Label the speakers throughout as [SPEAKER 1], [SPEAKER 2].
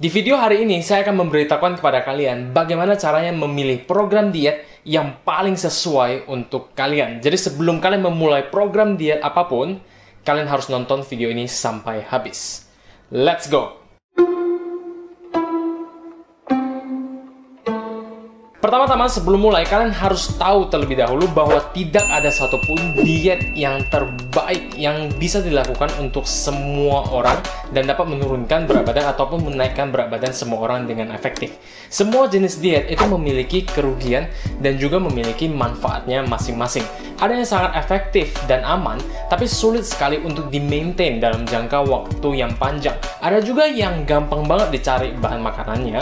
[SPEAKER 1] Di video hari ini, saya akan memberitahukan kepada kalian bagaimana caranya memilih program diet yang paling sesuai untuk kalian. Jadi sebelum kalian memulai program diet apa pun, kalian harus nonton video ini sampai habis. Let's go! Pertama-tama sebelum mulai, kalian harus tahu terlebih dahulu bahwa tidak ada satupun diet yang terbaik yang bisa dilakukan untuk semua orang dan dapat menurunkan berat badan ataupun menaikkan berat badan semua orang dengan efektif. Semua jenis diet itu memiliki kerugian dan juga memiliki manfaatnya masing-masing. Ada yang sangat efektif dan aman, tapi sulit sekali untuk di-maintain dalam jangka waktu yang panjang. Ada juga yang gampang banget dicari bahan makanannya,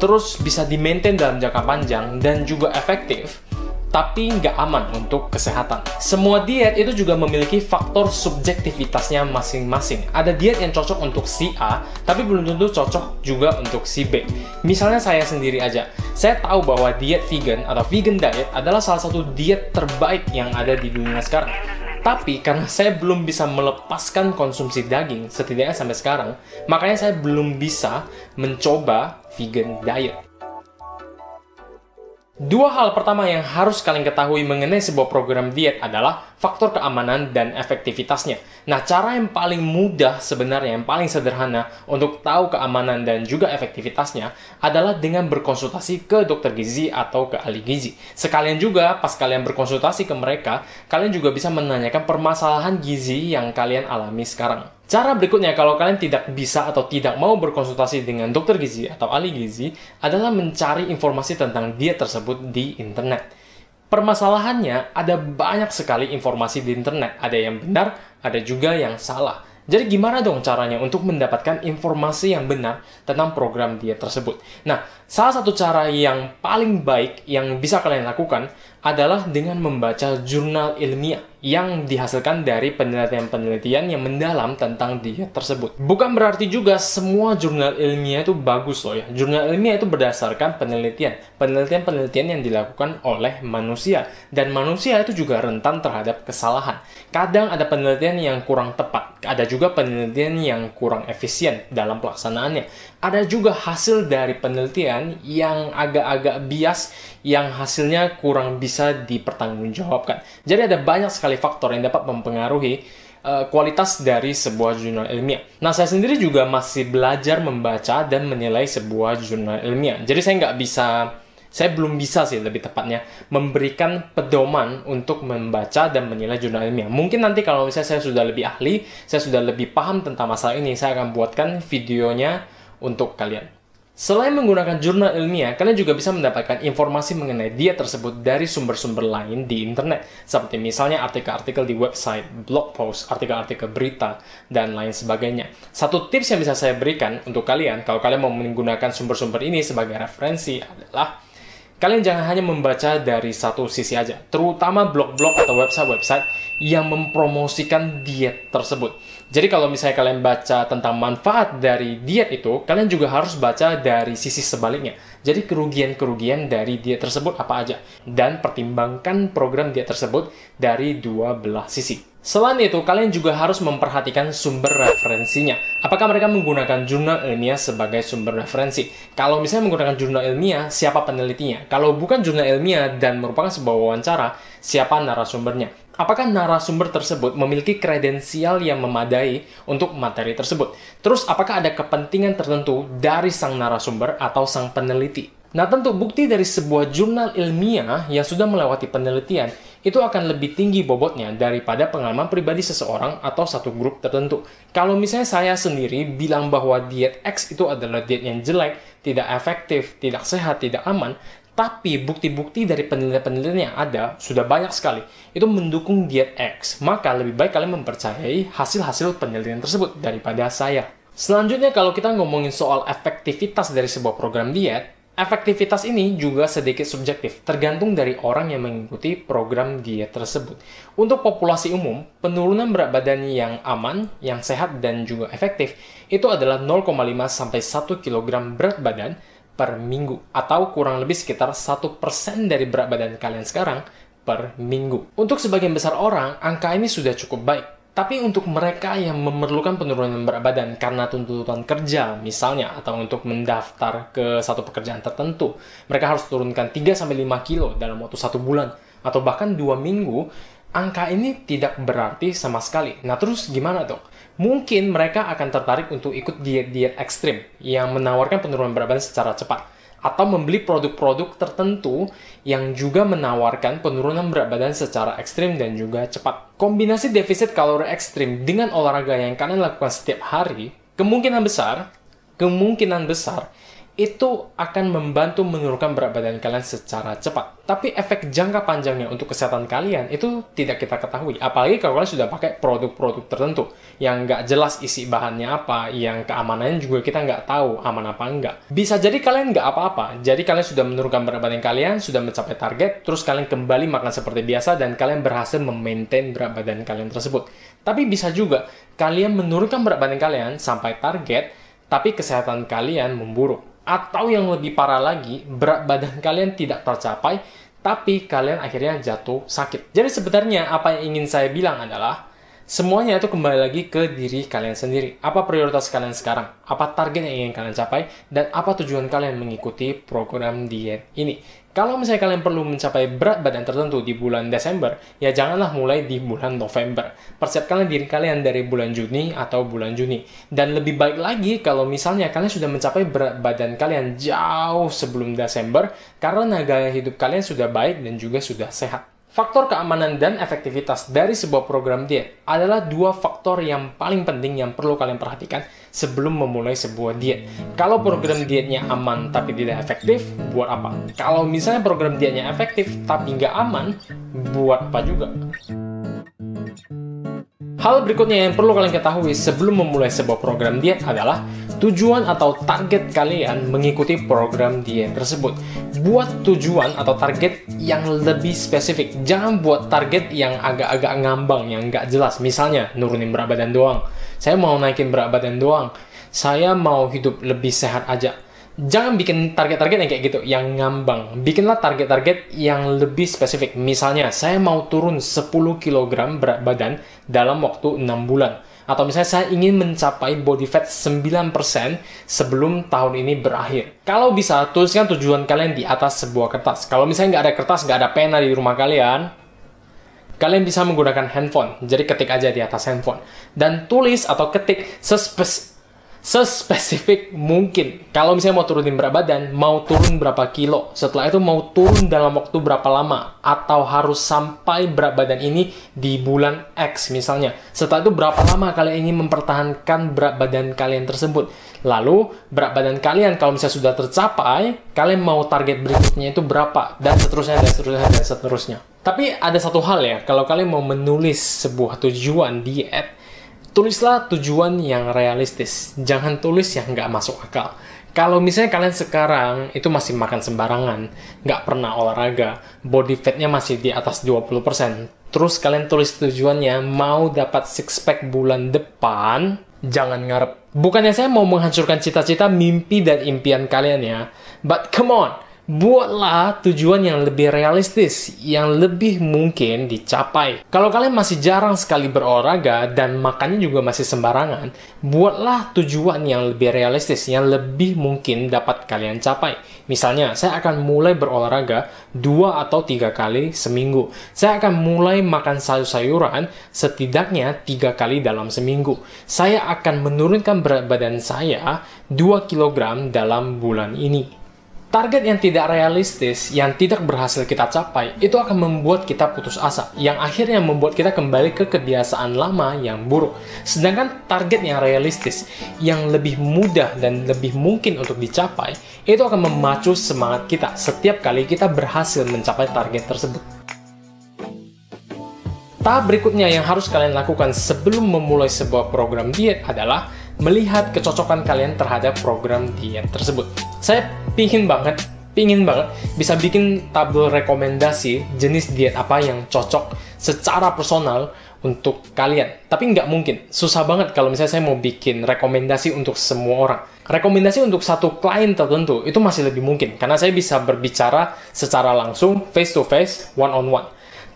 [SPEAKER 1] terus bisa di-maintain dalam jangka panjang panjang dan juga efektif, tapi nggak aman untuk kesehatan. Semua diet itu juga memiliki faktor subjektivitasnya masing-masing. Ada diet yang cocok untuk si A, tapi belum tentu cocok juga untuk si B. Misalnya saya sendiri aja, saya tahu bahwa diet vegan atau vegan diet adalah salah satu diet terbaik yang ada di dunia sekarang. Tapi karena saya belum bisa melepaskan konsumsi daging, setidaknya sampai sekarang, makanya saya belum bisa mencoba vegan diet. Dua hal pertama yang harus kalian ketahui mengenai sebuah program diet adalah faktor keamanan dan efektivitasnya. Nah, cara yang paling mudah sebenarnya, yang paling sederhana untuk tahu keamanan dan juga efektivitasnya adalah dengan berkonsultasi ke dokter gizi atau ke ahli gizi. Sekalian juga, pas kalian berkonsultasi ke mereka, kalian juga bisa menanyakan permasalahan gizi yang kalian alami sekarang. Cara berikutnya kalau kalian tidak bisa atau tidak mau berkonsultasi dengan dokter gizi atau ahli gizi adalah mencari informasi tentang diet tersebut di internet. Permasalahannya ada banyak sekali informasi di internet, ada yang benar, ada juga yang salah. Jadi gimana dong caranya untuk mendapatkan informasi yang benar tentang program diet tersebut? Nah, salah satu cara yang paling baik yang bisa kalian lakukan adalah dengan membaca jurnal ilmiah yang dihasilkan dari penelitian-penelitian yang mendalam tentang diet tersebut. Bukan berarti juga semua jurnal ilmiah itu bagus loh ya. Jurnal ilmiah itu berdasarkan penelitian. Penelitian-penelitian yang dilakukan oleh manusia. Dan manusia itu juga rentan terhadap kesalahan. Kadang ada penelitian yang kurang tepat. Ada juga penelitian yang kurang efisien dalam pelaksanaannya. Ada juga hasil dari penelitian yang agak-agak bias yang hasilnya kurang bisa dipertanggungjawabkan. Jadi ada banyak sekali faktor yang dapat mempengaruhi uh, kualitas dari sebuah jurnal ilmiah. Nah, saya sendiri juga masih belajar membaca dan menilai sebuah jurnal ilmiah. Jadi saya nggak bisa, saya belum bisa sih lebih tepatnya memberikan pedoman untuk membaca dan menilai jurnal ilmiah. Mungkin nanti kalau misalnya saya sudah lebih ahli, saya sudah lebih paham tentang masalah ini, saya akan buatkan videonya untuk kalian. Selain menggunakan jurnal ilmiah, kalian juga bisa mendapatkan informasi mengenai diet tersebut dari sumber-sumber lain di internet, seperti misalnya artikel-artikel di website, blog post, artikel-artikel berita, dan lain sebagainya. Satu tips yang bisa saya berikan untuk kalian, kalau kalian mau menggunakan sumber-sumber ini sebagai referensi adalah kalian jangan hanya membaca dari satu sisi aja, terutama blog-blog atau website-website yang mempromosikan diet tersebut. Jadi kalau misalnya kalian baca tentang manfaat dari diet itu, kalian juga harus baca dari sisi sebaliknya. Jadi kerugian-kerugian dari diet tersebut apa aja dan pertimbangkan program diet tersebut dari dua belah sisi. Selain itu, kalian juga harus memperhatikan sumber referensinya. Apakah mereka menggunakan jurnal ilmiah sebagai sumber referensi? Kalau misalnya menggunakan jurnal ilmiah, siapa penelitinya? Kalau bukan jurnal ilmiah dan merupakan sebuah wawancara, siapa narasumbernya? apakah narasumber tersebut memiliki kredensial yang memadai untuk materi tersebut. Terus, apakah ada kepentingan tertentu dari sang narasumber atau sang peneliti? Nah, tentu bukti dari sebuah jurnal ilmiah yang sudah melewati penelitian itu akan lebih tinggi bobotnya daripada pengalaman pribadi seseorang atau satu grup tertentu. Kalau misalnya saya sendiri bilang bahwa diet X itu adalah diet yang jelek, tidak efektif, tidak sehat, tidak aman, tapi bukti-bukti dari penelitian-penelitian yang ada sudah banyak sekali itu mendukung diet X. Maka lebih baik kalian mempercayai hasil-hasil penelitian tersebut daripada saya. Selanjutnya kalau kita ngomongin soal efektivitas dari sebuah program diet, efektivitas ini juga sedikit subjektif, tergantung dari orang yang mengikuti program diet tersebut. Untuk populasi umum, penurunan berat badan yang aman, yang sehat dan juga efektif itu adalah 0,5 sampai 1 kg berat badan per minggu atau kurang lebih sekitar 1% dari berat badan kalian sekarang per minggu. Untuk sebagian besar orang, angka ini sudah cukup baik. Tapi untuk mereka yang memerlukan penurunan berat badan karena tuntutan kerja misalnya atau untuk mendaftar ke satu pekerjaan tertentu, mereka harus turunkan 3 sampai 5 kilo dalam waktu satu bulan atau bahkan dua minggu, angka ini tidak berarti sama sekali. Nah terus gimana dong? Mungkin mereka akan tertarik untuk ikut diet-diet ekstrim yang menawarkan penurunan berat badan secara cepat atau membeli produk-produk tertentu yang juga menawarkan penurunan berat badan secara ekstrim dan juga cepat. Kombinasi defisit kalori ekstrim dengan olahraga yang kalian lakukan setiap hari, kemungkinan besar, kemungkinan besar itu akan membantu menurunkan berat badan kalian secara cepat. Tapi efek jangka panjangnya untuk kesehatan kalian itu tidak kita ketahui. Apalagi kalau kalian sudah pakai produk-produk tertentu yang nggak jelas isi bahannya apa, yang keamanannya juga kita nggak tahu aman apa enggak. Bisa jadi kalian nggak apa-apa. Jadi kalian sudah menurunkan berat badan kalian, sudah mencapai target, terus kalian kembali makan seperti biasa dan kalian berhasil memaintain berat badan kalian tersebut. Tapi bisa juga kalian menurunkan berat badan kalian sampai target, tapi kesehatan kalian memburuk atau yang lebih parah lagi, berat badan kalian tidak tercapai, tapi kalian akhirnya jatuh sakit. Jadi sebenarnya apa yang ingin saya bilang adalah, semuanya itu kembali lagi ke diri kalian sendiri. Apa prioritas kalian sekarang? Apa target yang ingin kalian capai? Dan apa tujuan kalian mengikuti program diet ini? Kalau misalnya kalian perlu mencapai berat badan tertentu di bulan Desember, ya janganlah mulai di bulan November. Persiapkanlah diri kalian dari bulan Juni atau bulan Juni. Dan lebih baik lagi kalau misalnya kalian sudah mencapai berat badan kalian jauh sebelum Desember, karena gaya hidup kalian sudah baik dan juga sudah sehat. Faktor keamanan dan efektivitas dari sebuah program diet adalah dua faktor yang paling penting yang perlu kalian perhatikan sebelum memulai sebuah diet. Kalau program dietnya aman tapi tidak efektif, buat apa? Kalau misalnya program dietnya efektif tapi nggak aman, buat apa juga? Hal berikutnya yang perlu kalian ketahui sebelum memulai sebuah program diet adalah tujuan atau target kalian mengikuti program diet tersebut. Buat tujuan atau target yang lebih spesifik. Jangan buat target yang agak-agak ngambang, yang nggak jelas. Misalnya, nurunin berat badan doang. Saya mau naikin berat badan doang. Saya mau hidup lebih sehat aja jangan bikin target-target yang kayak gitu, yang ngambang. Bikinlah target-target yang lebih spesifik. Misalnya, saya mau turun 10 kg berat badan dalam waktu 6 bulan. Atau misalnya saya ingin mencapai body fat 9% sebelum tahun ini berakhir. Kalau bisa, tuliskan tujuan kalian di atas sebuah kertas. Kalau misalnya nggak ada kertas, nggak ada pena di rumah kalian, kalian bisa menggunakan handphone. Jadi ketik aja di atas handphone. Dan tulis atau ketik sespes sespesifik mungkin. Kalau misalnya mau turunin berat badan, mau turun berapa kilo, setelah itu mau turun dalam waktu berapa lama, atau harus sampai berat badan ini di bulan X misalnya. Setelah itu berapa lama kalian ingin mempertahankan berat badan kalian tersebut. Lalu berat badan kalian kalau misalnya sudah tercapai, kalian mau target berikutnya itu berapa, dan seterusnya, dan seterusnya, dan seterusnya. Tapi ada satu hal ya, kalau kalian mau menulis sebuah tujuan diet, tulislah tujuan yang realistis. Jangan tulis yang nggak masuk akal. Kalau misalnya kalian sekarang itu masih makan sembarangan, nggak pernah olahraga, body fatnya masih di atas 20%, terus kalian tulis tujuannya mau dapat six pack bulan depan, jangan ngarep. Bukannya saya mau menghancurkan cita-cita, mimpi, dan impian kalian ya, but come on, buatlah tujuan yang lebih realistis, yang lebih mungkin dicapai. Kalau kalian masih jarang sekali berolahraga dan makannya juga masih sembarangan, buatlah tujuan yang lebih realistis, yang lebih mungkin dapat kalian capai. Misalnya, saya akan mulai berolahraga dua atau tiga kali seminggu. Saya akan mulai makan sayur-sayuran setidaknya tiga kali dalam seminggu. Saya akan menurunkan berat badan saya 2 kg dalam bulan ini. Target yang tidak realistis, yang tidak berhasil kita capai, itu akan membuat kita putus asa, yang akhirnya membuat kita kembali ke kebiasaan lama yang buruk. Sedangkan target yang realistis, yang lebih mudah dan lebih mungkin untuk dicapai, itu akan memacu semangat kita setiap kali kita berhasil mencapai target tersebut. Tahap berikutnya yang harus kalian lakukan sebelum memulai sebuah program diet adalah melihat kecocokan kalian terhadap program diet tersebut. Saya pingin banget pingin banget bisa bikin tabel rekomendasi jenis diet apa yang cocok secara personal untuk kalian. Tapi nggak mungkin, susah banget kalau misalnya saya mau bikin rekomendasi untuk semua orang. Rekomendasi untuk satu klien tertentu itu masih lebih mungkin, karena saya bisa berbicara secara langsung, face to face, one on one.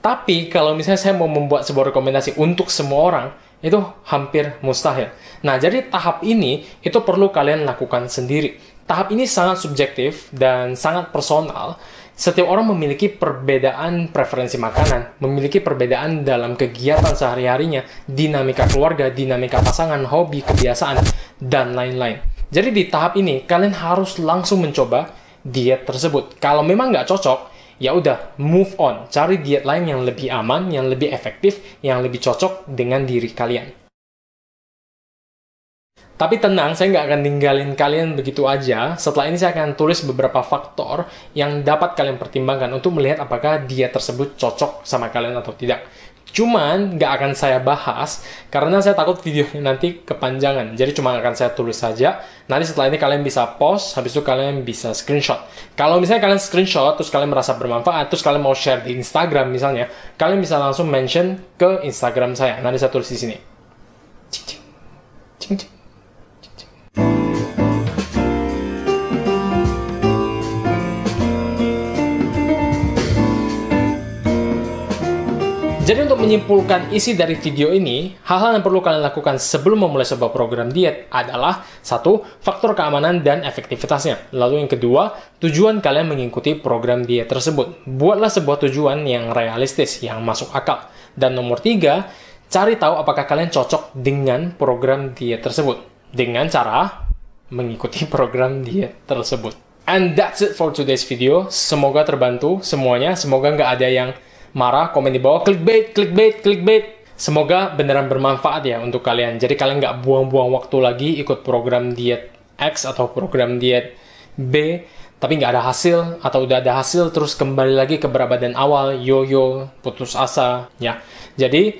[SPEAKER 1] Tapi kalau misalnya saya mau membuat sebuah rekomendasi untuk semua orang, itu hampir mustahil. Nah, jadi tahap ini itu perlu kalian lakukan sendiri. Tahap ini sangat subjektif dan sangat personal. Setiap orang memiliki perbedaan preferensi makanan, memiliki perbedaan dalam kegiatan sehari-harinya, dinamika keluarga, dinamika pasangan, hobi, kebiasaan, dan lain-lain. Jadi di tahap ini, kalian harus langsung mencoba diet tersebut. Kalau memang nggak cocok, ya udah move on, cari diet lain yang lebih aman, yang lebih efektif, yang lebih cocok dengan diri kalian. Tapi tenang, saya nggak akan ninggalin kalian begitu aja. Setelah ini saya akan tulis beberapa faktor yang dapat kalian pertimbangkan untuk melihat apakah diet tersebut cocok sama kalian atau tidak. Cuman nggak akan saya bahas karena saya takut videonya nanti kepanjangan. Jadi cuma akan saya tulis saja. Nanti setelah ini kalian bisa post, habis itu kalian bisa screenshot. Kalau misalnya kalian screenshot terus kalian merasa bermanfaat, terus kalian mau share di Instagram misalnya, kalian bisa langsung mention ke Instagram saya. Nanti saya tulis di sini. Cing cing. Cing cing. Jadi untuk menyimpulkan isi dari video ini, hal-hal yang perlu kalian lakukan sebelum memulai sebuah program diet adalah satu, faktor keamanan dan efektivitasnya. Lalu yang kedua, tujuan kalian mengikuti program diet tersebut. Buatlah sebuah tujuan yang realistis, yang masuk akal. Dan nomor tiga, cari tahu apakah kalian cocok dengan program diet tersebut. Dengan cara mengikuti program diet tersebut. And that's it for today's video. Semoga terbantu semuanya. Semoga nggak ada yang marah, komen di bawah, clickbait, clickbait, clickbait. Semoga beneran bermanfaat ya untuk kalian. Jadi kalian nggak buang-buang waktu lagi ikut program diet X atau program diet B, tapi nggak ada hasil atau udah ada hasil terus kembali lagi ke berat badan awal, yo-yo, putus asa, ya. Jadi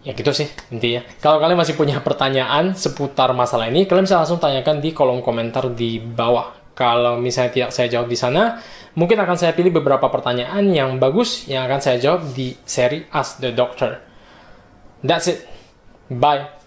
[SPEAKER 1] ya gitu sih intinya. Kalau kalian masih punya pertanyaan seputar masalah ini, kalian bisa langsung tanyakan di kolom komentar di bawah. Kalau misalnya tidak saya jawab di sana, mungkin akan saya pilih beberapa pertanyaan yang bagus yang akan saya jawab di seri Ask the Doctor. That's it. Bye.